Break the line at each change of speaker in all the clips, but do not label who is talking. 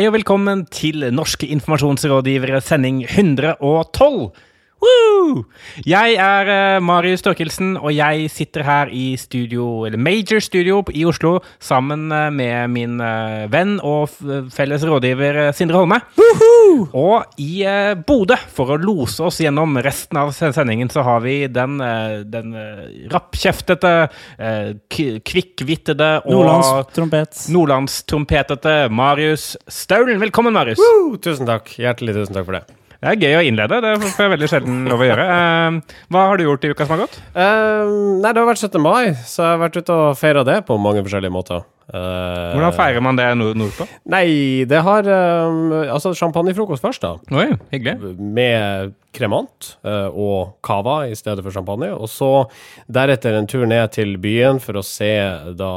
Hei og velkommen til Norske informasjonsrådgivere sending 112. Woo! Jeg er uh, Marius Størkelsen, og jeg sitter her i studio, eller Major Studio i Oslo sammen uh, med min uh, venn og felles rådgiver Sindre Holme.
Woohoo!
Og i uh, Bodø, for å lose oss gjennom resten av sendingen, så har vi den, den rappkjeftete, kvikkvittede og
Nordlandstrompet.
Nordlandstrompetete Marius Staulen. Velkommen, Marius.
Woo! Tusen takk. Hjertelig tusen takk for det.
Det er gøy å innlede. Det får jeg veldig sjelden lov å gjøre. Uh, hva har du gjort i uka som har gått?
Uh, nei, det har vært 17. mai, så jeg har vært ute og feira det på mange forskjellige måter.
Uh, Hvordan feirer man det nord nordpå?
Nei, det har Altså, champagnefrokost først, da.
Oi, hyggelig.
Med kremant og cava i stedet for champagne. Og så deretter en tur ned til byen for å se da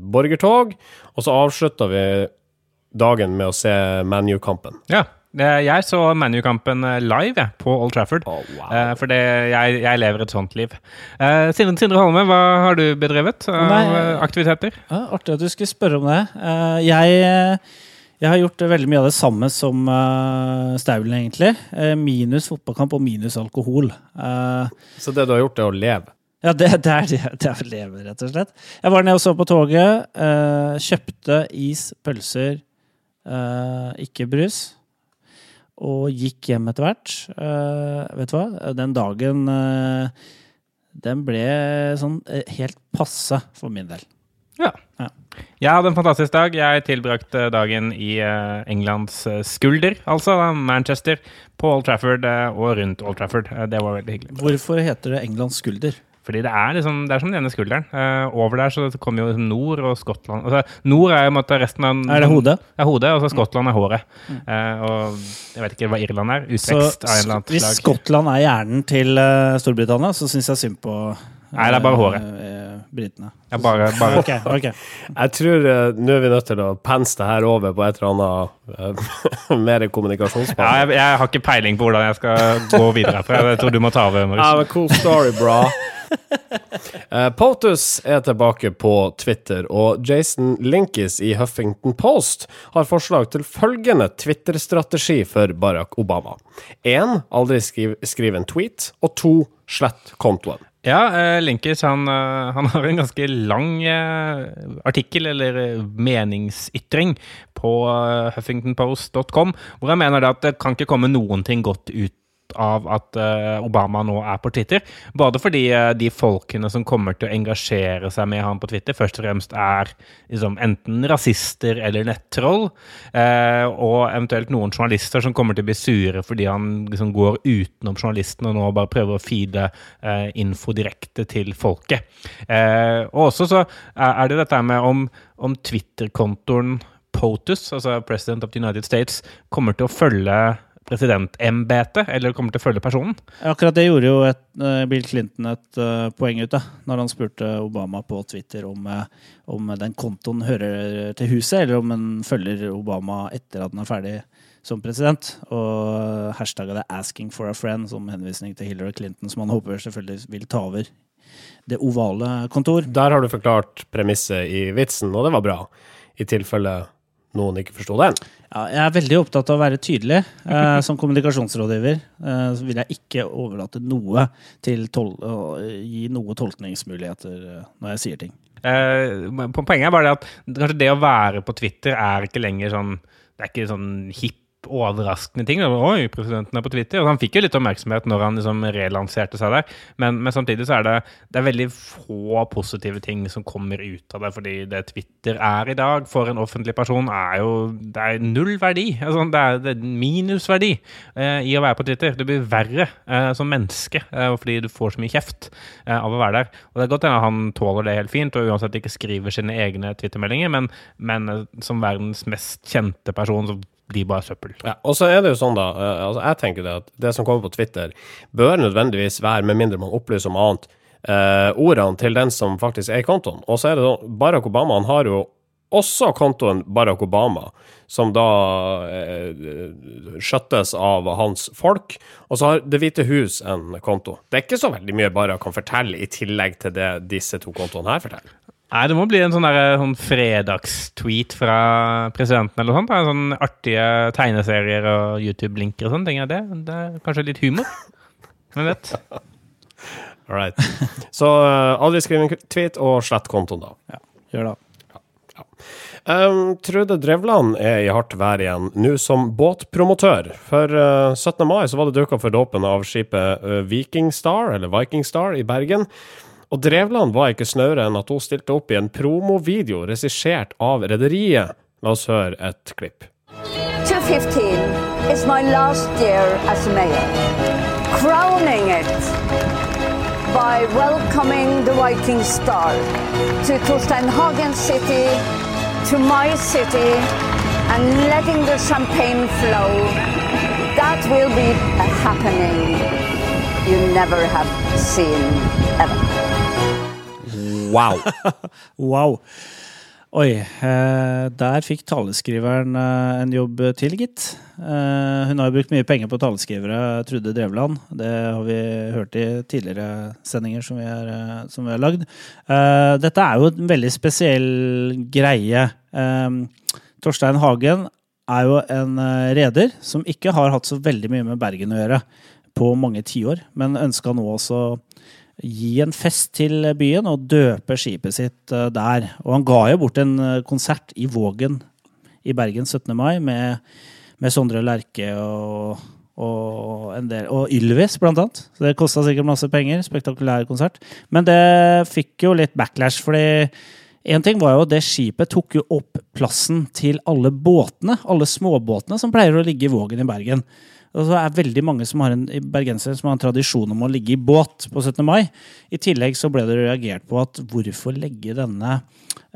borgertog. Og så avslutta vi dagen med å se ManU-kampen.
Ja. Jeg så ManU-kampen eh, live jeg, på Old Trafford.
Oh, wow.
For for jeg, jeg, lever et sånt liv. Eh, Sindre, Sindre Holme, hva har du bedrevet av Nei, aktiviteter?
Ja, artig at du skulle spørre om det. Jeg, jeg, har gjort veldig mye av det samme som Staulen, egentlig. Minus fotballkamp og minus alkohol.
Så det du har gjort, er å leve?
Ja, det, det, er, det er å leve, rett og slett. Jeg var nede og så på toget. Kjøpte is, pølser, ikke brus og gikk hjem etter hvert. Uh, vet du hva? Den dagen uh, Den ble sånn uh, helt passe for min del.
Ja. ja. Jeg hadde en fantastisk dag. Jeg tilbrakte dagen i Englands skulder, altså Manchester, på Old Trafford og rundt Old Trafford. det var veldig hyggelig.
Hvorfor heter det Englands skulder?
Fordi det er, liksom, det er som den ene skulderen. Uh, over der så kommer jo liksom nord og Skottland. Altså, nord er jo måte, resten av
Er det hodet?
Er hodet, Og så Skottland er håret. Uh, og jeg vet ikke hva Irland er. Utvekst av en eller annen
slag. Hvis Skottland er hjernen til uh, Storbritannia, så syns jeg synd på
Nei, det er bare håret.
Britene.
Ja, bare, bare.
okay, okay.
Jeg tror uh, nå er vi nødt til å pense det her over på et eller annet uh, mer kommunikasjonsbane.
Ja, jeg, jeg, har ikke peiling på hvordan jeg skal gå videre herfra. Jeg tror du må ta over.
Maurice. Ja, men cool story, bra. Uh, POTUS er tilbake på Twitter, og Jason Linkis i Huffington Post har forslag til følgende Twitter-strategi for Barack Obama. Én, aldri skriv, skriv en tweet. Og to, slett kontoen.
Ja, uh, Linkis han, uh, han, har en ganske lang artikkel, eller meningsytring, på huffingtonpost.com, hvor han mener at det kan ikke komme noen ting godt ut av at uh, Obama nå er på Twitter. Både fordi uh, de folkene som kommer til å engasjere seg med ham på Twitter, først og fremst er liksom, enten rasister eller nettroll, uh, og eventuelt noen journalister som kommer til å bli sure fordi han liksom, går utenom journalisten og nå bare prøver å feede info direkte til folket. og også så er det dette med om, om Twitter-kontoen POTUS, altså President of the United States, kommer til å følge presidentembetet, eller kommer til å følge personen.
Akkurat det gjorde jo et, uh, Bill Clinton et uh, poeng ut av, når han spurte Obama på Twitter om, uh, om den kontoen hører til huset, eller om den følger Obama etter at den er ferdig som president. Og hashtagga det 'asking for a friend' som henvisning til Hillary Clinton, som han håper selvfølgelig vil ta over det ovale kontor.
Der har du forklart premisset i vitsen, og det var bra. I tilfelle noen ikke forsto den?
Ja, jeg er veldig opptatt av å være tydelig. Eh, som kommunikasjonsrådgiver eh, så vil jeg ikke overlate noe til tol gi noe tolkningsmuligheter eh, når jeg sier ting.
Eh, poenget er bare det at kanskje det å være på Twitter er ikke lenger sånn Det er ikke sånn hipp overraskende ting. Oi, presidenten er på Twitter. Og han fikk jo litt oppmerksomhet når han liksom relanserte seg der, men, men, samtidig så er det, det er veldig få positive ting som kommer ut av det. Fordi det Twitter er i dag for en offentlig person, er jo det er null verdi. Altså, det, er, det er minusverdi eh, i å være på Twitter. Det blir verre eh, som menneske eh, fordi du får så mye kjeft eh, av å være der. Og det er godt hende han tåler det helt fint, og uansett ikke skriver sine egne Twitter-meldinger, men, men eh, som verdens mest kjente person så blir bare søppel.
Ja, og så er det jo sånn, da. Uh, altså jeg tenker det at det som kommer på Twitter, bør nødvendigvis være, med mindre man opplyser om annet, uh, ordene til den som faktisk er i kontoen. Og så er det sånn, Barack Obama han har jo også kontoen Barack Obama, som da uh, skjøttes av hans folk. Og så har Det hvite hus en konto. Det er ikke så veldig mye Barack kan fortelle, i tillegg til det disse to kontoene her forteller.
Nei, det må bli en sånn, der, sånn fredagstweet fra presidenten eller noe sånt. sånn artige tegneserier og YouTube-linker og sånne ting. Ja, det, det er kanskje litt humor. Hvem vet?
All right. Så uh, aldri skriv en tweet, og slett kontoen, da.
Ja, gjør det.
Um, Trude Drevland er i hardt vær igjen, nå som båtpromotør. For uh, 17. mai så var det dukka for dåpen av skipet uh, Viking Star, eller Viking Star, i Bergen. Og Drevland var ikke snauere enn at hun stilte opp i en promovideo regissert av rederiet. La oss høre et klipp.
2015 is my last year as mayor, crowning it by welcoming the Viking Star to Torstein Hagen City, to my city, and letting the champagne flow. That will be a happening you never have seen ever.
Wow!
Wow. Oi, eh, der fikk taleskriveren eh, en jobb til, gitt. Eh, hun har jo brukt mye penger på taleskrivere, Trude Drevland. Det har vi hørt i tidligere sendinger som vi, er, som vi har lagd. Dette er jo en veldig spesiell greie. Eh, Torstein Hagen er jo en reder som ikke har hatt så veldig mye med Bergen å gjøre på mange tiår, men ønska nå også gi en fest til byen og døpe skipet sitt eh, der. Og han ga jo bort en eh, konsert i Vågen i Bergen 17. mai med, med Sondre Lerche og, og, en del, og Ylvis, blant annet. Så det kosta sikkert masse penger. Spektakulær konsert. Men det fikk jo litt backlash, fordi en ting var jo det skipet tok jo opp plassen til alle båtene, alle småbåtene som pleier å ligge i Vågen i Bergen. Og det er veldig mange som har en bergensere som har en tradisjon om å ligge i båt på 17. mai. I tillegg så ble det reagert på at hvorfor legge denne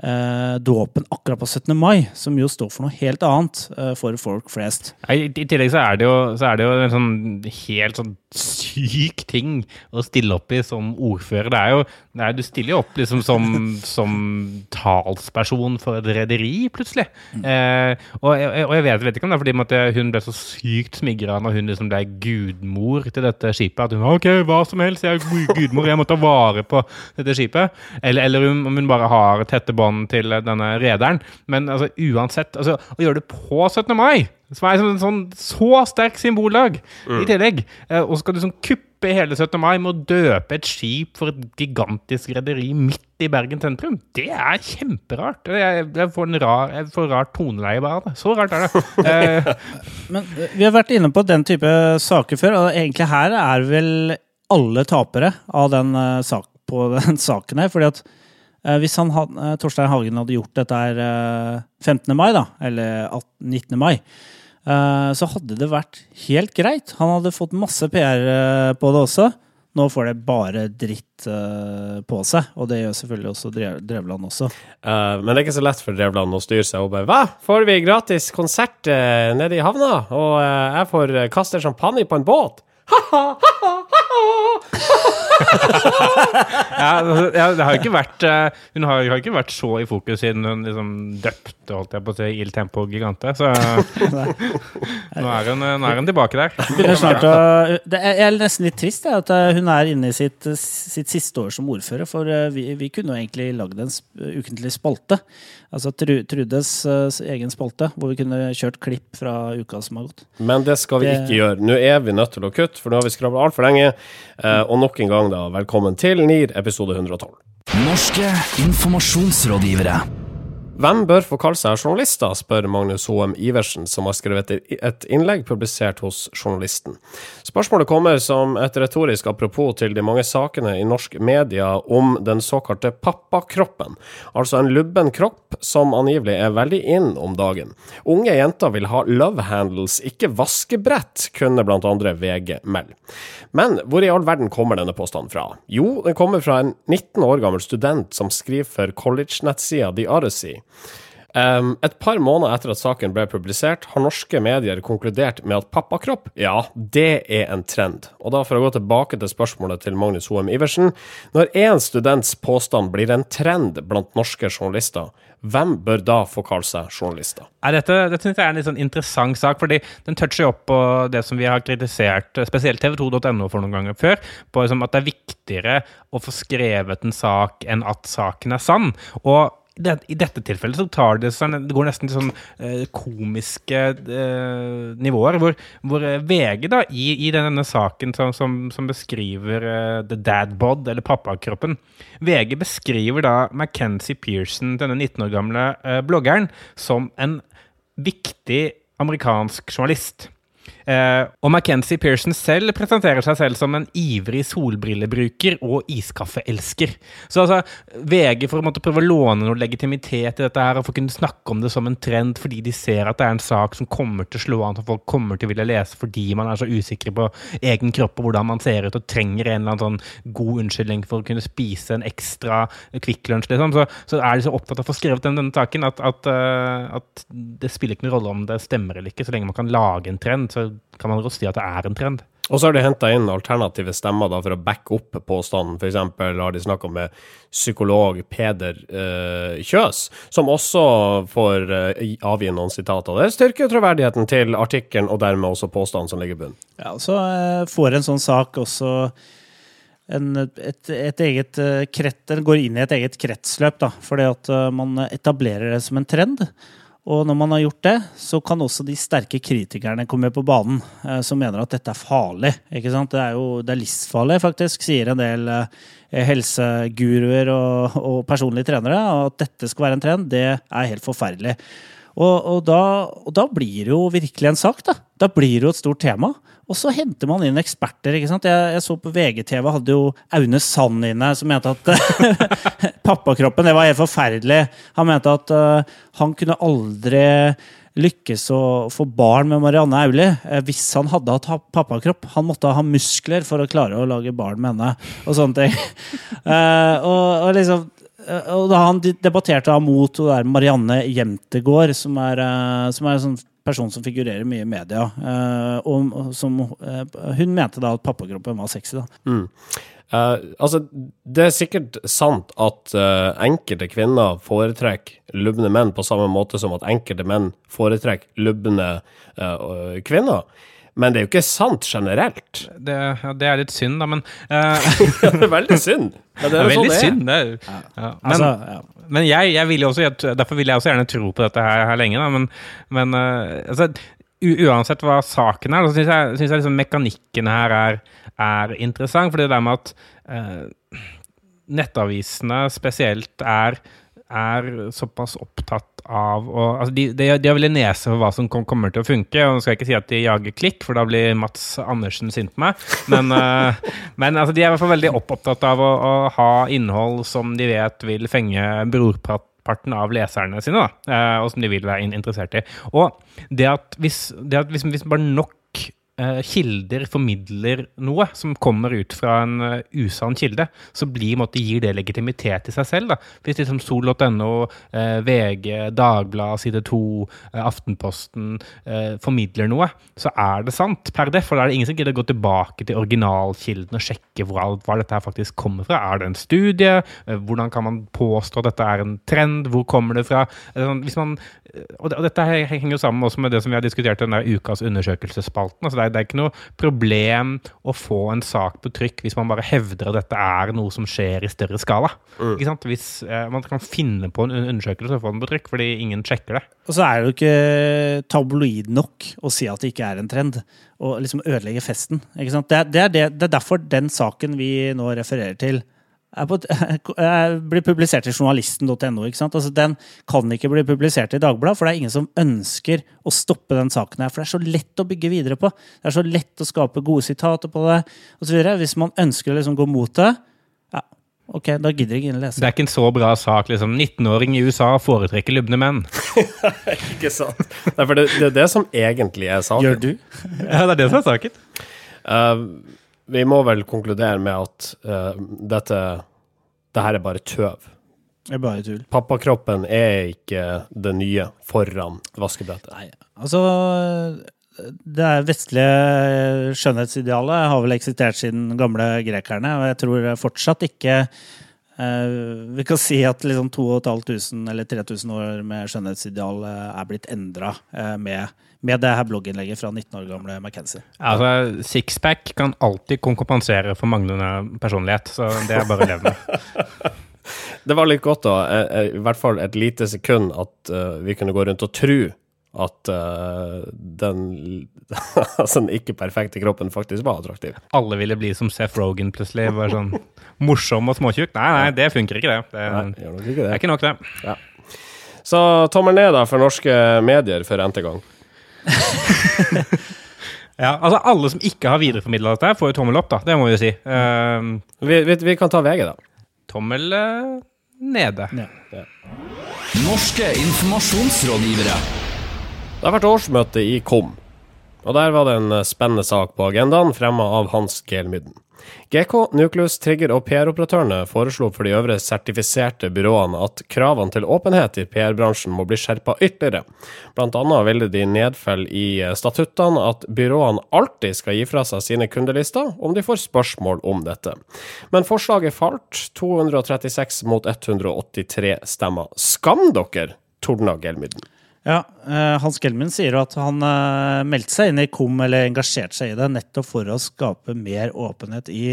eh, dåpen akkurat på 17. mai, som jo står for noe helt annet eh, for folk flest.
I i tillegg så er, jo, så er det jo en sånn helt sånn syk ting å stille opp i som ordfører. Det er jo nei, Du stiller jo opp liksom som, som talsperson for et rederi, plutselig. Eh, og, og jeg vet, vet ikke om det er fordi at hun ble så sykt smigra når hun liksom ble gudmor til dette skipet. At hun var ok, hva som helst, jeg er gudmor, jeg må ta vare på dette skipet. Eller, eller om hun bare har tette bånd til denne rederen. Men altså, uansett, altså, å gjøre det på 17. mai som er en sånn, så sterk symboldag i tillegg. Eh, og så skal du sånn kuppe hele 17. mai med å døpe et skip for et gigantisk rederi midt i Bergen sentrum. Det er kjemperart. Jeg, jeg får en rar, jeg får rart toneleie bare av det. Så rart er det. Eh,
Men eh, vi har vært inne på den type saker før, og egentlig her er vel alle tapere av den eh, sak, på den saken her. fordi at hvis han Torstein Hagen hadde gjort dette her eh, 15. mai, da, eller 18, 19. mai, så hadde det vært helt greit. Han hadde fått masse PR eh, på det også. Nå får det bare dritt eh, på seg, og det gjør selvfølgelig også Drevland også.
Uh, men det er ikke så lett for Drevland å styre seg og bare Hva, får vi gratis konsert nede i havna? Og eh, jeg får kaste champagne på en båt?
Ja, altså, ja, det har jo ikke vært uh, Hun har, har ikke vært så i fokus siden hun liksom døpte holdt jeg på å si, Il Tempo Gigante. Så nå er hun, nå er hun tilbake der.
å det er, Jeg er nesten litt trist jeg, at eh, hun er inne i sitt, sitt siste år som ordfører. For eh, vi, vi kunne jo egentlig lagd en ukentlig spalte. Altså Tru- Trudes eh, egen spalte, hvor vi kunne kjørt klipp fra uka som har gått.
Men det skal vi
Det-
ikke gjøre. Nå er vi nødt til å kutte, for nå har vi skravla altfor lenge. Eh, og nok en gang, da, velkommen til NIR episode 112.
Norske informasjonsrådgivere.
Hvem bør få kalle seg journalister, spør Magnus H.M. Iversen, som har skrevet et innlegg publisert hos Journalisten. Spørsmålet kommer som et retorisk apropos til de mange sakene i norsk media om den såkalte pappakroppen, altså en lubben kropp som angivelig er veldig inn om dagen. Unge jenter vil ha love handles, ikke vaskebrett, kunne blant andre VG melde. Men hvor i all verden kommer denne påstanden fra? Jo, den kommer fra en 19 år gammel student som skriver for college-nettsida The Odyssey. Um, et par måneder etter at saken ble publisert, har norske medier konkludert med at pappakropp, ja, det er en trend. Og da for å gå tilbake til spørsmålet til Magnus Hoem Iversen. Når én students påstand blir en trend blant norske journalister, hvem bør da få kalle seg journalister?
Dette dette jeg er en litt sånn interessant sak, fordi den toucher opp på det som vi har kritisert, spesielt tv2.no for noen ganger før, på liksom at det er viktigere å få skrevet en sak enn at saken er sann. Og det, I dette tilfellet så tar det seg det går nesten til sånn eh, komiske eh, nivåer, hvor, hvor eh, VG da, i, i denne saken som, som, som beskriver eh, the dad bod, eller pappakroppen VG beskriver da Mackenzie Pearson, denne 19 år gamle eh, bloggeren, som en viktig amerikansk journalist. Eh, og Mackenzie Pearson selv presenterer seg selv som en ivrig solbrillebruker og iskaffeelsker. Så altså, VG for å måtte prøve å låne noe legitimitet i dette her, og få kunne snakke om det som en trend fordi de ser at det er en sak som kommer til å slå an, som folk kommer til å ville lese fordi man er så usikre på egen kropp og hvordan man ser ut, og trenger en eller annen sånn god unnskyldning for å kunne spise en ekstra Kvikk Lunsj, liksom. Så, så er de så opptatt av å få skrevet den, denne saken at, at, eh, at det spiller ikke noen rolle om det stemmer eller ikke, så lenge man kan lage en trend. så kan man godt si at det er en trend.
Og så har de henta inn alternative stemmer da, for å backe opp påstanden. F.eks. har de snakka med psykolog Peder eh, Kjøs, som også får eh, avgi noen sitater. Det styrker troverdigheten til artikkelen, og dermed også påstanden som ligger i bunnen.
Ja, og så eh, får en sånn sak også en, et, et, eget eh, krett, den går inn i et eget kretsløp, da, fordi at eh, man etablerer det som en trend. Og når man har gjort det, så kan også de sterke kritikerne komme på banen, eh, som mener at dette er farlig. ikke sant? Det er jo det er livsfarlig, faktisk, sier en del eh, helseguruer og, og personlige trenere. At dette skal være en trend, det er helt forferdelig. Og, og, da, og da blir det jo virkelig en sak, da. Da blir det jo et stort tema. Og så henter man inn eksperter. ikke sant? Jeg, jeg så på VGTV, hadde jo Aune Sand inne, som mente at pappakroppen det var helt forferdelig. Han mente at uh, han kunne aldri lykkes å få barn med Marianne Aulie uh, hvis han hadde hatt pappakropp. Han måtte ha muskler for å klare å lage barn med henne, og sånne ting. uh, og, og, liksom og da Han debatterte mot Marianne Jemtegård, som er, som er en sånn person som figurerer mye i media. Uh, og som, uh, hun mente da at pappakroppen var sexy. da.
Mm. Uh, altså, det er sikkert sant at enkelte kvinner foretrekker lubne menn på samme måte som at enkelte menn foretrekker lubne kvinner. Men det er jo ikke sant generelt.
Det, ja, det er litt synd, da, men
uh, ja, Det er veldig synd.
Ja, det er, det er veldig sånn synd. Det er, ja. Men, altså, men jeg, jeg, vil jo også, derfor vil jeg også gjerne tro på dette her, her lenge, da, men, men uh, altså, uansett hva saken er, så syns jeg, synes jeg liksom mekanikken her er, er, interessant. For det der med at uh, nettavisene spesielt er er såpass opptatt av å altså de, de, de, har vel en nese for hva som kommer til å funke. og Nå skal jeg ikke si at de jager klikk, for da blir Mats Andersen sint på meg. Men, uh, men altså, de er i hvert fall veldig opptatt av å, å, ha innhold som de vet vil fenge brorparten av leserne sine, da, uh, og som de vil være interessert i. Og det at hvis, det at hvis, hvis bare nok Eh, kilder formidler noe som kommer ut fra en uh, usann kilde, så blir, måtte, gir det legitimitet til seg selv. Da. Hvis liksom sol.no, eh, VG, Dagbladet, Side 2, uh, Aftenposten formidler noe, så er det sant per def. For da er det ingen som gidder å gå tilbake til originalkilden og sjekke hvor, hva dette her faktisk kommer fra. Er det en studie? hvordan kan man påstå at dette er en trend? Hvor kommer det fra? Sånn, hvis man, og dette henger jo sammen også med det som vi har diskutert i denne ukas undersøkelsesspalten. altså det er, det er ikke noe problem å få en sak på trykk hvis man bare hevder at dette er noe som skjer i større skala. Mm. Ikke sant? Hvis eh, Man kan finne på en undersøkelse og få den på trykk fordi ingen sjekker det.
Og så er det jo ikke tabloid nok å si at det ikke er en trend, og liksom ødelegge festen. Ikke sant? Det, er, det, er det, det er derfor den saken vi nå refererer til, blir publisert i journalisten.no. Altså, den kan ikke bli publisert i Dagbladet, for det er ingen som ønsker å stoppe den saken her. For det er så lett å bygge videre på. Det er så lett å skape gode sitater på det osv. Hvis man ønsker å liksom gå mot det, ja, ok, da gidder jeg ikke å lese.
Det er ikke en så bra sak, liksom. 19-åring i USA foretrekker lubne menn.
ikke sant. Nei, for det, det, er det som egentlig er saken.
Gjør du?
ja, det er det som er saken.
Uh, vi må vel konkludere med at uh, dette det her er bare tøv.
Det er bare tull.
Pappakroppen er ikke det nye foran vaskebrettet.
Nei, altså Det vestlige skjønnhetsidealet har vel eksistert siden gamle grekerne, og jeg tror fortsatt ikke eh, vi kan si at liksom 2500 eller 3000 år med skjønnhetsideal eh, er blitt endra med, med det her blogginnlegget fra 19 år gamle McKenzie.
Altså, Sixpack kan alltid kompensere for manglende personlighet, så det er bare å leve med.
Det var litt godt, da, eh, eh, i hvert fall et lite sekund, at eh, vi kunne gå rundt og tro at den, altså den ikke-perfekte kroppen faktisk var attraktiv.
Alle ville bli som Seth Rogan plutselig. Bare sånn morsom og småtjukk. Nei, nei, det funker ikke, det. Det,
Nei, gjør nok ikke
det
det.
er ikke nok, det.
Så tommel ned da for norske medier for n-te gang.
Ja, altså Alle som ikke har videreformidla dette, får jo tommel opp, da. Det må vi jo si. Uh,
Vi, vi, vi kan ta VG, da.
tommel uh, nede.
Norske informasjonsrådgivere.
Det har vært årsmøte i KOM, og der var det en eh, spennende sak på agendaen, fremma av Hans Gelmyden. GK, Nucleus, Trigger og PR-operatørene foreslo for de øvrige sertifiserte byråene at kravene til åpenhet i PR-bransjen må bli skjerpa ytterligere. Blant annet ville de nedfelle i statuttene at byråene alltid skal gi fra seg sine kundelister om de får spørsmål om dette. Men forslaget falt, 236 mot 183 stemmer. Skam dere, tordna Gelmyden.
Ja, eh, Hans Gelmin sier at han eh, meldte seg inn i KOM, eller engasjerte seg i det, nettopp for å skape mer åpenhet i,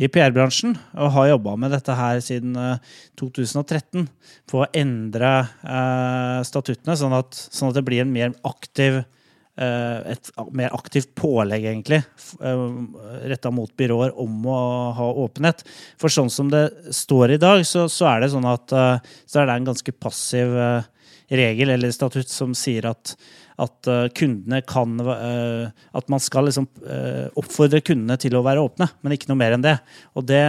i PR-bransjen. Og har jobba med dette her siden eh, 2013, for å endre eh, statuttene, sånn at, sånn at det blir mer aktiv eh, et mer aktivt pålegg, egentlig, retta mot byråer om å ha åpenhet. For sånn som det står i dag, så, så er det sånn at eh, så er det en ganske passiv eh, regel eller statutt som sier at, at eh, kundene kan eh, At man skal liksom eh, oppfordre kundene til å være åpne, men ikke noe mer enn det. Og det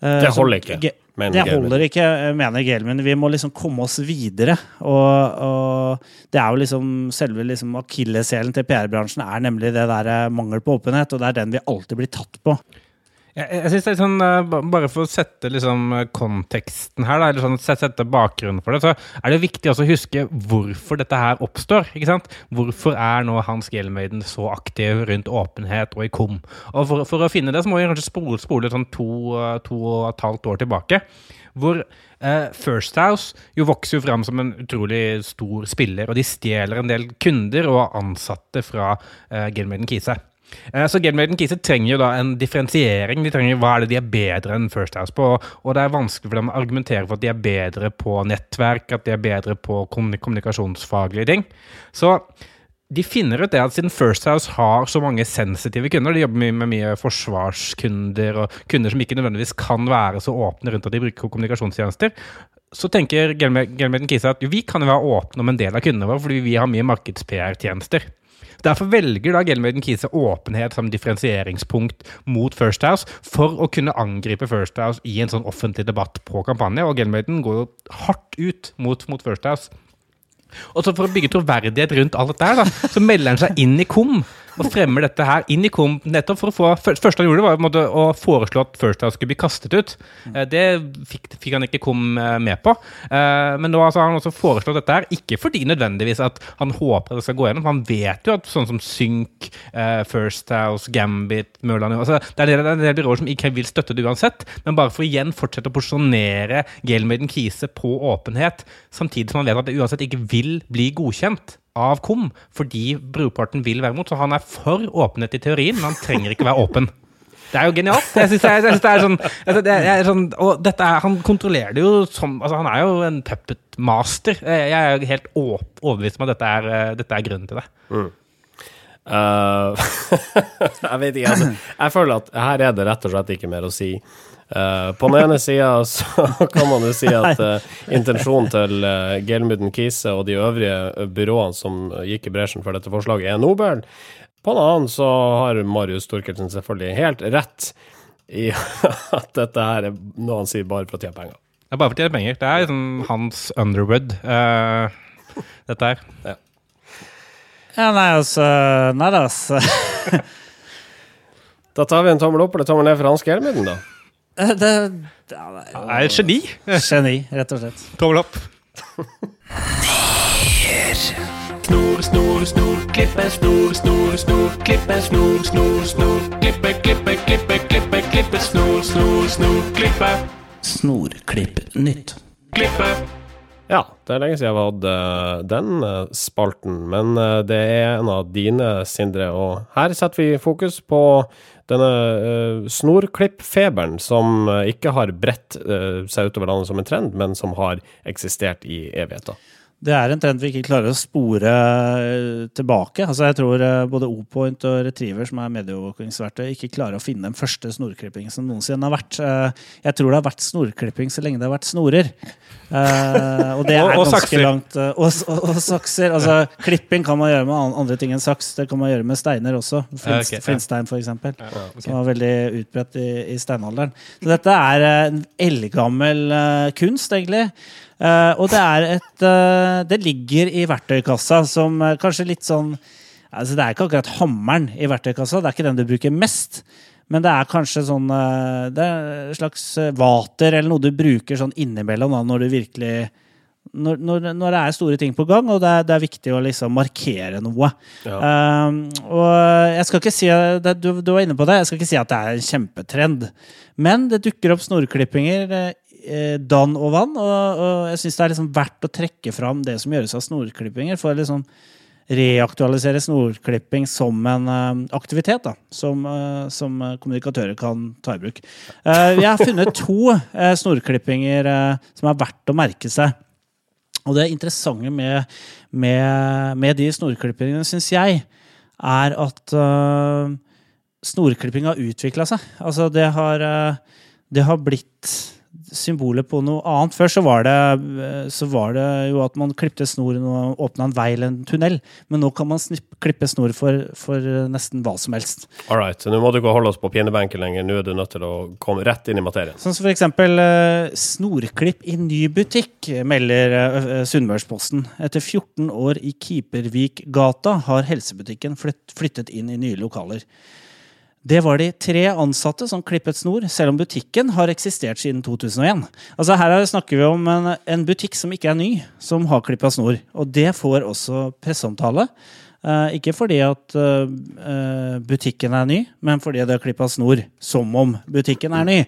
Det holder ikke, mener
Det holder ikke, mener Gelmin. Vi må liksom komme oss videre. Og, og det er jo liksom selve liksom akilleshælen til PR-bransjen er nemlig det der mangel på åpenhet, og det er den vi alltid blir tatt på.
Jeg, jeg synes det er sånn, eh, Bare for å sette liksom eh, konteksten her, da, eller sånn, set- sette bakgrunnen for det, så er det viktig også å huske hvorfor dette her oppstår. ikke sant? Hvorfor er nå Hans Gelmeiden så aktiv rundt åpenhet og i KOM? Og For, for å finne det så må vi kanskje spole, spole sånn to, eh, to og et halvt år tilbake. Hvor eh, First House jo vokser jo fram som en utrolig stor spiller, og de stjeler en del kunder og ansatte fra eh, Gelmeiden Kise. Eh, Så Gamemaiden Kise trenger jo da en differensiering. De trenger hva er det de er bedre enn First House på. Og det er vanskelig for dem å argumentere for at de er bedre på nettverk, at de er bedre på kommunikasjonsfaglige ting. Så de finner ut det at siden First House har så mange sensitive kunder, de jobber med mye forsvarskunder og kunder som ikke nødvendigvis kan være så åpne rundt at de bruker kommunikasjonstjenester, så tenker Gelmaiden Kise at vi kan jo være åpne om en del av kundene våre, fordi vi har mye markeds-PR-tjenester. Derfor velger da Gelmaiden Kise åpenhet som differensieringspunkt mot First House for å kunne angripe First House i en sånn offentlig debatt på kampanje. Og Gelmaiden går jo hardt ut mot, mot First House. Og så For å bygge troverdighet rundt alt dette, her da, så melder han seg inn i KOM og fremmer dette her inn i KOM nettopp for å få Først første han gjorde, var måte å foreslå at First House skulle bli kastet ut. Eh, Det fikk, fikk han ikke KOM eh, med på. Eh, Men nå altså, har han også foreslått dette her, ikke fordi nødvendigvis at han håper det skal gå gjennom. Han vet jo at sånn som Sync, eh, First House, Gambit, Mørland altså, Det er en del- er byråer som ikke vil støtte det uansett, men bare for igjen fortsette å porsjonere Gelmaiden Kise på åpenhet, samtidig som han vet at det uansett ikke vil bli godkjent av KOM, fordi brorparten vil være mot. Så han er for åpenhet i teorien, men han trenger ikke være åpen. Det er jo genialt. Jeg synes er, jeg synes det er sånn, altså, det er sånn Og dette er, han kontrollerer det jo som altså, Han er jo en puppet master. Jeg er jo helt overbevist om at dette er, eh, dette er grunnen til det.
Eh, jeg vet ikke, altså. Jeg føler at her er det rett og slett ikke mer å si. Uh, på den ene sida så kan man jo si at uh, intensjonen til uh, Gelmuden Kise og de øvrige byråene som gikk i bresjen for dette forslaget, er nobel. På den annen så har Marius Storkelsen selvfølgelig helt rett i at dette her er noe han sier bare for å tjene penger.
Det er bare for å tjene penger. Det er liksom hans Underwood, eh, dette her.
Ja, nei, altså Nei da, altså.
Da tar vi en tommel opp eller tommel ned for Hans Gelmuden, da.
Det, ja, det er jo
er et geni.
Geni, rett og slett.
Tommel opp.
Snor, snor, snor, klippe, snor, snor, snor, klippe, snor, snor, snor, klippe, klippe, klippe, klippe, klippe, snor, snor, snor, klippe,
Snorklipp nytt.
klippe.
Ja, det er lenge siden jeg har hatt eh, den eh, spalten, men eh, det er en av dine, Sindre. Og her setter vi fokus på denne snorklippfeberen som ikke har bredt seg utover landet som en trend, men som har eksistert i evigheter.
Det er en trend vi ikke klarer å spore eh, tilbake. Altså jeg tror eh, både O-Point og Retriever, som er medieovervåkingsverktøy, ikke klarer å finne den første snorklippingen som noensinne har vært. Eh, Jeg tror det har vært snorklipping så lenge det har vært snorer. Og det er ganske
sakser.
langt. Og, og, og sakser. Altså, klipping kan man gjøre med andre ting enn saks. Det kan man gjøre med steiner også. Flint,
Ja.
Flintstein, eksempel. Som var veldig utbredt i, i steinalderen. Så dette er en eldgammel kunst, egentlig. Eh, og det er et eh, Det ligger i verktøykassa som eh, kanskje litt sånn altså Det er ikke akkurat hammeren i verktøykassa, det er ikke den du bruker mest. Men det er kanskje sånn Det er et slags vater eller noe du bruker sånn innimellom da, når du virkelig når, når, når det er store ting på gang, og det er, det er viktig å liksom markere noe. Um, og jeg skal ikke si det, du, du var inne på det, jeg skal ikke si at det er en kjempetrend. Men det dukker opp snorklippinger dann og vann, og, og jeg syns det er liksom verdt å trekke fram det som gjøres av snorklippinger, for å liksom reaktualisere snorklipping som en eh, aktivitet da, som, eh, som eh, kommunikatører kan ta i bruk. vi har funnet to eh, snorklippinger eh, som er verdt å merke seg. Og det interessante med, med, med de snorklippingene, syns jeg, er at uh, snorklipping har utvikla seg. Altså, det har, det har blitt symbolet på noe annet. Før så var, det, uh, så var det jo at man klippte snoren og åpna en vei eller en tunnel. Men nå kan man snipp, klippe snor for, for uh, nesten hva som helst.
All right, så nå må du ikke holde oss på pinebenken lenger. Nå er du nødt til å komme rett inn i materien.
Sånn som for eksempel eh, snorklipp i ny butikk, melder eh, Sunnmørsposten. Etter 14 år i Kipervikgata har helsebutikken flytt, flyttet inn i nye lokaler. Det var de tre ansatte som klippet snor, selv om butikken har eksistert siden 2001. Altså Her er- snakker vi om en, en butikk som ikke er ny, som har klippa snor. Og det får også presseomtale. Eh, ikke fordi at eh, eh, butikken er ny, men fordi det har klippa snor som om butikken er ny.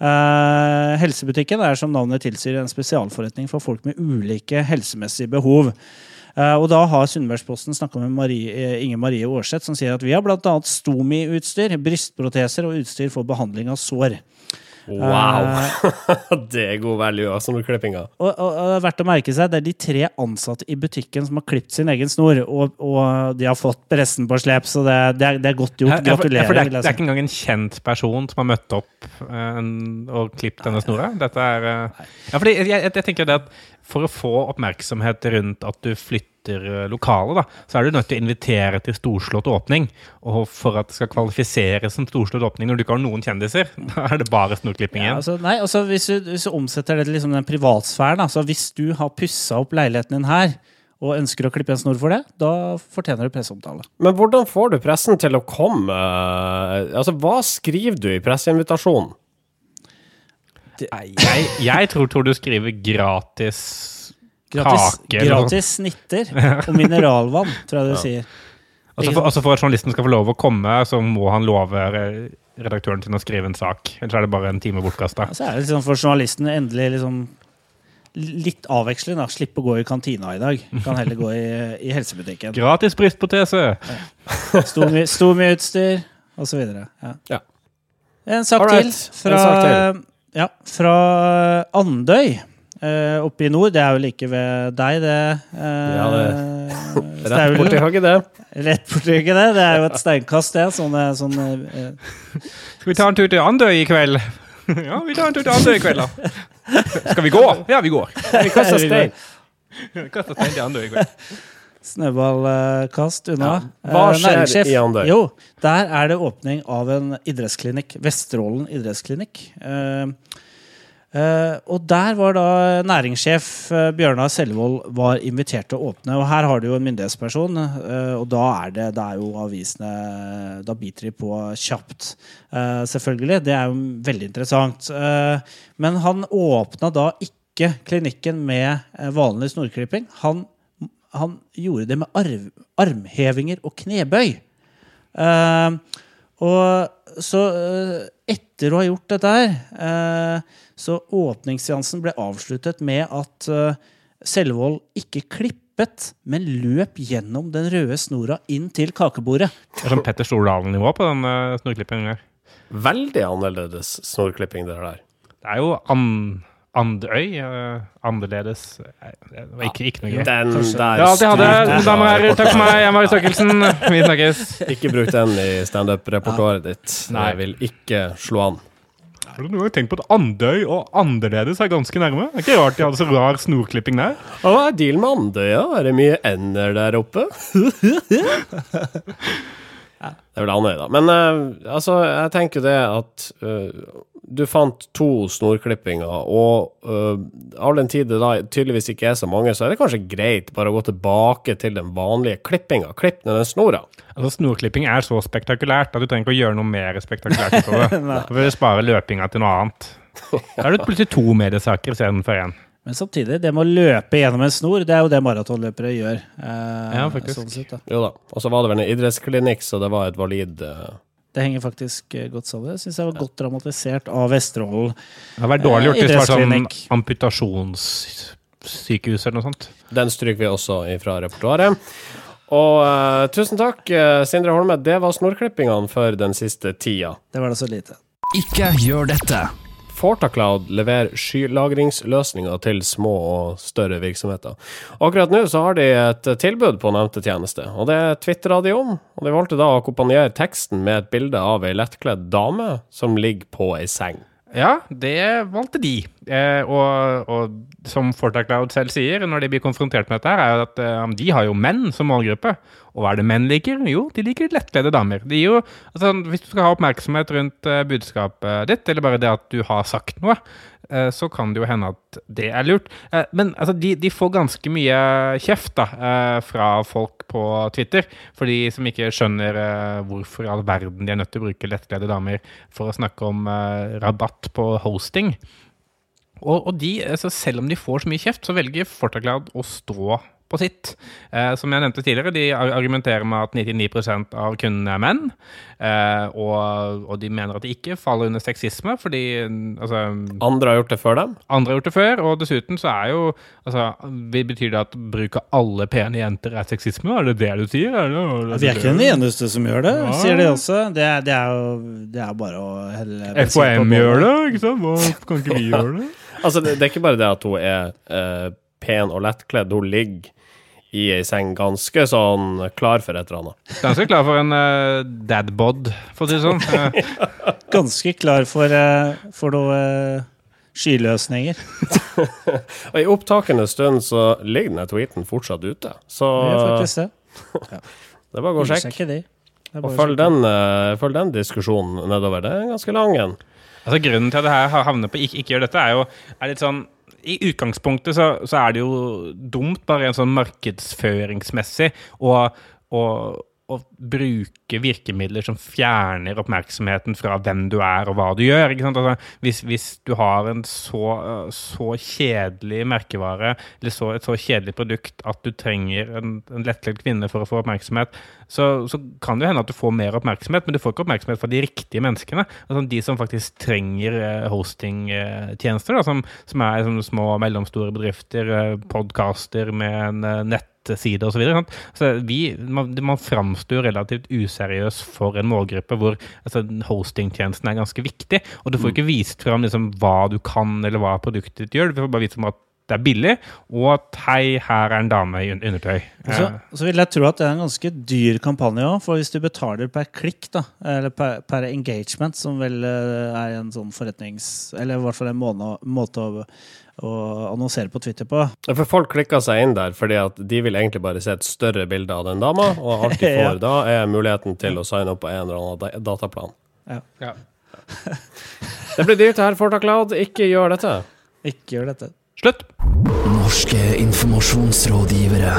Eh, helsebutikken er som navnet tilsier en spesialforretning for folk med ulike helsemessige behov. Eh, og da har Sunnmørsposten snakka med Marie, Inge Marie Aarseth, som sier at vi har bl.a. Stomi-utstyr, brystproteser og utstyr for behandling av sår.
Wow! det er god value av snorklippinga.
Og, og, og det er verdt å merke seg, det er de tre ansatte i butikken som har klippet sin egen snor, og, og de har fått pressen på slep, så det, det, er, det er godt gjort.
Ja, for-
Gratulerer.
for det, er, det er ikke engang en kjent person som har møtt opp eh, en- og klippet denne snora? Dette er eh, Ja, fordi jeg, jeg, jeg tenker det at for å få oppmerksomhet rundt at du flytter eh, lokalet, da, så er du nødt til å invitere til storslått åpning. Og for at det skal kvalifiseres som storslått åpning når du ikke har noen kjendiser, da er det bare snorklipping
Ja,
igjen.
altså, nei, altså hvis, du, hvis du omsetter det til liksom den privatsfæren, altså hvis du har pussa opp leiligheten din her, og ønsker å klippe en snor for det, da fortjener du presseomtale.
Men hvordan får du pressen til å komme? Altså, hva skriver du i presseinvitasjonen?
Jeg, jeg tror, tror du skriver gratis
Gratis,
Kake,
gratis snitter og mineralvann, tror jeg du sier.
Altså for, altså for at journalisten skal få lov å komme, så må han love redaktøren sin å skrive en sak. Ellers er det bare en time bortkasta.
Så er det liksom for journalisten endelig liksom litt avveksling. da, Slippe å gå i kantina i dag. Kan heller gå i, i helsebutikken.
Gratis brystprotese!
Stomi-utstyr osv. Ja.
Ja.
En sak
Alright,
til
en
sak
sak
Ja, fra Andøy. Eh, oppe i nord. Det er jo like ved deg, det. Uh,
Ja,
det.
Rett borti hugget, det.
Rett borti hugget, det. Det er jo et steinkast, det. Sånne, sånne uh,
Skal vi ta en tur til Andøy i kveld? Ja, vi tar en tur til Andøy i kveld, da. Skal vi gå? Ja, vi går.
Vi kaster stein.
kaster stein til Andøy i kveld.
snøballkast unna.
Hva
Eh,
skjer i Andøy?
Jo, der er det åpning av en idrettsklinikk. Vesterålen idrettsklinikk. Eh, Eh, og der var da næringssjef eh, Bjørnar Selvold var invitert til å åpne. Og her har du jo en myndighetsperson, eh, og da er det, det er jo avisene Da biter de på kjapt. Eh, selvfølgelig. Det er jo veldig interessant. Eh, men han åpna da ikke klinikken med eh, vanlig snorklipping. Han, han gjorde det med arv, armhevinger og knebøy. Uh, og så uh, etter å ha gjort dette her, eh, så åpningsseansen ble avsluttet med at eh, Selvold ikke klippet, men løp gjennom den røde snora inn til kakebordet.
Det er som Petter Stordalen-nivå på den uh, snorklippingen der.
Veldig annerledes snorklipping, det der.
Det er jo an Andøy. Uh, annerledes Det var ikke, ikke noe gøy.
Den der
Det var alt jeg hadde. Damer og herrer, takk for meg. Jeg er Mari Stokkelsen. Vi snakkes.
Ikke bruk den i standup-repertoaret ditt.
Nei.
Det vil ikke slå an.
Har du noen gang tenkt på at Andøy og annerledes er ganske nærme? Det er ikke rart de hadde så rar snorklipping der.
Hva er dealen med Andøya? Er det mye ender der oppe? Det er vel Andøy, da. Men eh, altså, jeg tenker det at eh, du fant to snorklippinger, og uh, all den tid det da tydeligvis ikke er så mange, så er det kanskje greit bare å gå tilbake til den vanlige klippinga. Klipp ned den snora.
Altså, Snorklipping er så spektakulært at du trenger ikke å gjøre noe mer spektakulært utover. Da vil du spare løpinga til noe annet. Da er det plutselig to mediesaker istedenfor én.
Men samtidig, det med å løpe gjennom en snor, det er jo det maratonløpere gjør. Eh,
Ja, faktisk.
Sånn sett, da.
Jo da. Og så var det vel en idrettsklinikk, så det var et valid eh,
Det henger faktisk eh, godt sammen. Det syns jeg var godt dramatisert av Vesterålen.
Det har vært dårlig gjort hvis det var sånn amputasjonssykehus eller noe sånt.
Den stryker vi også fra repertoaret. Og uh, tusen takk, eh, Sindre Holme. Det var snorklippingene for den siste tida.
Det var da så lite.
Ikke gjør dette.
Fortacloud leverer skylagringsløsninger til små og større virksomheter. Akkurat nå så har de et tilbud på nevnte tjeneste, og det tvitra de om. Og de valgte da å akkompagnere teksten med et bilde av ei lettkledd dame som ligger på ei seng.
Ja, det valgte de. Eh, og, og som Fortacloud selv sier når de blir konfrontert med dette, her, er at eh, de har jo menn som målgruppe. Og hva er det menn liker? Jo, de liker lettkledde damer. De jo, altså, hvis du skal ha oppmerksomhet rundt eh, budskapet ditt, eller bare det at du har sagt noe, så kan det jo hende at det er lurt. Eh, men altså, de, de får ganske mye kjeft da, eh, fra folk på Twitter, for de som ikke skjønner eh, hvorfor i all verden de er nødt til å bruke lettkledde damer for å snakke om eh, rabatt på hosting. Og, og de, altså selv om de får så mye kjeft, så velger Fortaglad å stå på sitt. Eh, som jeg nevnte tidligere, de argumenterer med at 99% av kundene er menn. Eh, og, og de mener at de ikke faller under sexisme, fordi altså,
Andre har gjort det før dem.
andre har gjort det før. Og dessuten så er jo altså, vi- Betyr det at bruk av alle pene jenter er sexisme? Er det det du sier? Er det, er det
Vi er ikke den eneste som gjør det,
Ja.
sier de også. Det er, det er jo det er bare å helle
FHM gjør det, ikke sant? Hva, kan ikke vi gjøre det?
Altså, det, det er ikke bare det at hun er uh, pen og lettkledd, hun ligger i ei seng ganske sånn klar for et eller annet.
Ganske klar for en uh, dadbod, for å si det sånn. Eh,
Ganske klar for, uh, for noe uh, skyløsninger.
Og i opptakende stund så ligger denne tweeten fortsatt ute. Så
Det er faktisk det.
det er bare å gå og sjekke.
de.
Og følg den, uh, følg den diskusjonen nedover. Det er ganske lang en.
Altså Grunnen til at det her havner på ikke, ikke gjør dette, er jo er litt sånn I utgangspunktet så, så er det jo dumt, bare en sånn markedsføringsmessig, å å- bruke virkemidler som fjerner oppmerksomheten fra hvem du er og hva du gjør. Altså, hvis, hvis du har en så, øh, så kjedelig merkevare, eller så, et så kjedelig produkt at du trenger en, en lettkledd kvinne for å få oppmerksomhet, så, så kan det hende at du får mer oppmerksomhet, men du får ikke oppmerksomhet fra de riktige menneskene. Altså de som faktisk trenger eh, hostingtjenester, som, som er som små og mellomstore bedrifter, podkaster podcaster med en eh, nettside osv. Så vi, man, man framstår relativt useriøs for en målgruppe hvor altså, hostingtjenesten er ganske viktig. Og du får ikke vist fram liksom, hva du kan, eller hva produktet ditt gjør. Du får bare vist fram at det er billig, og at hei, her er en dame i undertøy.
Så, så vil jeg tro at det er en ganske dyr kampanje òg, for hvis du betaler per klikk, da, eller per, per engagement, som vel eh, er en sånn forretnings... Eller i hvert fall en måte å, å annonsere på Twitter på.
For folk klikker seg inn der fordi at de vil egentlig bare se et større bilde av den dama, og alt de får
Ja.
da, er muligheten til å signe opp på en eller annen dataplan.
ja.
Det blir dyrt her, Fortaklad. Ikke gjør dette.
Ikke gjør dette.
Slutt.
Norske informasjonsrådgivere.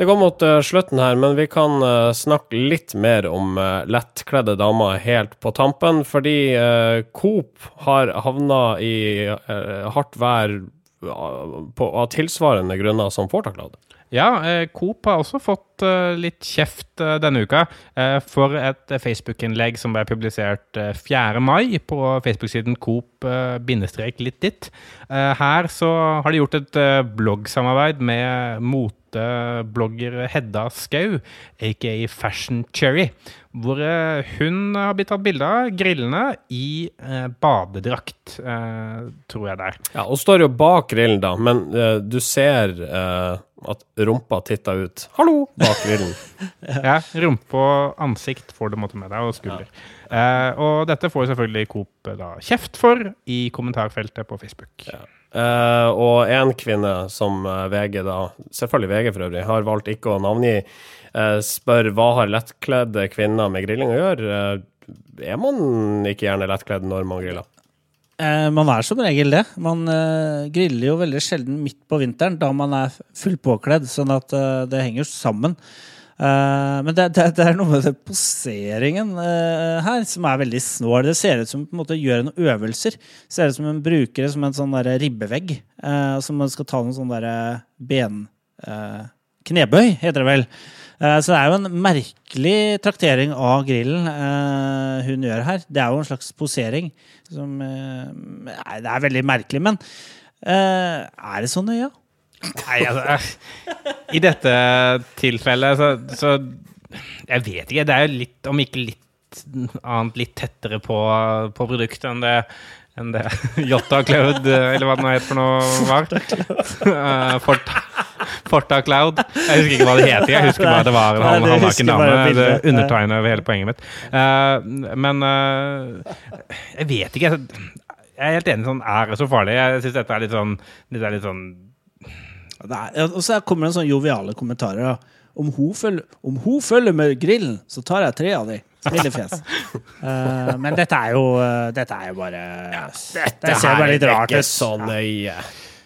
Det går mot eh, slutten her, men vi kan eh, snakke litt mer om uh, lettkledde damer helt på tampen. Fordi eh, Coop har havna i eh, hardt vær eh, av tilsvarende grunner som Fortaklad.
Ja, eh, Coop har også fått eh, litt kjeft eh, denne uka eh, for et eh, Facebook-innlegg som ble publisert eh, 4. mai på Facebook-siden Coop-litt ditt. Eh, her så har de gjort et eh, bloggsamarbeid med moteblogger Hedda Skau, aka Fashion Cherry, hvor eh, hun har blitt tatt bilde av grillene i eh, badedrakt, eh, tror jeg det er.
Ja, Hun står jo bak grillen, da, men eh, du ser at rumpa titter ut. Hallo! Bak grillen.
Ja, rumpe og ansikt får du måtte med deg, og skulder. Eh, og dette får selvfølgelig Coop da kjeft for i kommentarfeltet på Facebook.
Eh, og en kvinne som eh, VG, da, selvfølgelig VG for øvrig, har valgt ikke å navngi, uh, spør hva har lettkledde kvinner med grilling å gjøre. Uh, er man ikke gjerne lettkledd når man griller?
Man er som regel det. Man griller jo veldig sjelden midt på vinteren, da man er fullpåkledd, sånn at det henger sammen. Eh, men det, det, det er noe med det poseringen uh, her som er veldig snål. Det ser ut som på en måte gjør noen øvelser. Ser ut som hun bruker det som en sånn der ribbevegg. Uh, som man skal ta noen sånn derre ben... knebøy, heter det vel. Så det er jo en merkelig traktering av grillen hun gjør her. Det er jo en slags posering som nei, Det er veldig merkelig, men er det så nøye?
Nei, altså I dette tilfellet så, så Jeg vet ikke. Det er jo litt, om ikke litt annet, litt tettere på, på produktet enn det enn det Jotta Cloud, eller hva det nå het for noe var. Eh, Forta, Forta Cloud. Jeg husker ikke hva det heter. Jeg husker bare det var en
det
halvnaken dame. undertegner over hele poenget mitt. Eh, men eh, jeg vet ikke. Jeg er helt enig sånn Er det så farlig? Jeg syns dette er litt sånn, dette er litt sånn
ja, og så kommer det en sånn joviale kommentarer. Da. Om hun, følger, om hun følger med grillen, så tar jeg tre av de. Smilefjes. uh, men dette er jo eh, Dette er jo bare Det ser bare litt rart ut.
så nøye.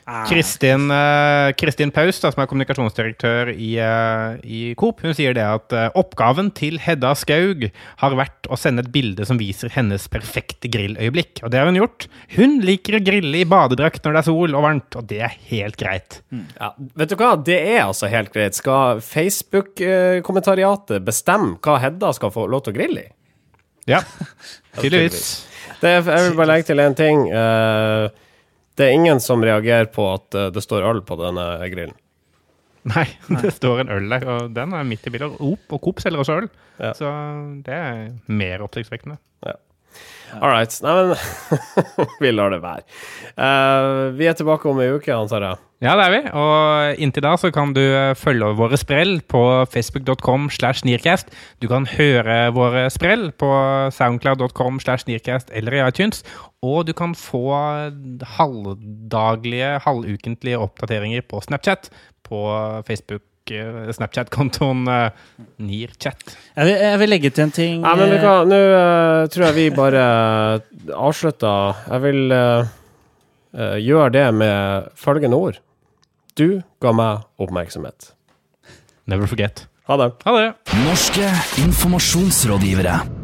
Kristin, eh, Kristin Paus, da, som er kommunikasjonsdirektør i, eh, i Coop, hun sier det at eh, oppgaven til Hedda Skaug har vært å sende et bilde som viser hennes perfekte grilløyeblikk. Og det har hun gjort. Hun liker å grille i badedrakt når det er sol og varmt, og det er helt greit.
Ja, vet du hva, det er altså helt greit. Skal Facebook-kommentariatet bestemme hva Hedda skal få lov til å grille i?
Ja, tydeligvis.
Jeg vil bare legge til én ting. Eh, det er ingen som reagerer på at eh, det står øl på denne grillen.
Nei, det står en øl der, og den er midt i bildet. Op og Coop selger også øl,
Ja.
så det er mer oppsiktsvekkende.
All right. Nei, men vi lar det være. Uh, vi er tilbake om ei uke, antar jeg.
Ja, det er vi. Og inntil da så kan du eh, følge våre sprell på facebook.com slash nearcast. Du kan høre våre sprell på soundcloud.com slash nearcast eller i iTunes. Og du kan få halvdaglige, halvukentlige oppdateringer på Snapchat på Facebook. Eh, Snapchat-kontoen eh, Nearchat.
Jeg vil, jeg vil legge til en ting.
Nei, men
eh,
hva, nå uh, tror jeg vi bare avslutter. Jeg vil eh, gjøre det med følgende ord. Du ga meg oppmerksomhet.
Never forget.
Ha det.
Ha det!
Norske informasjonsrådgivere.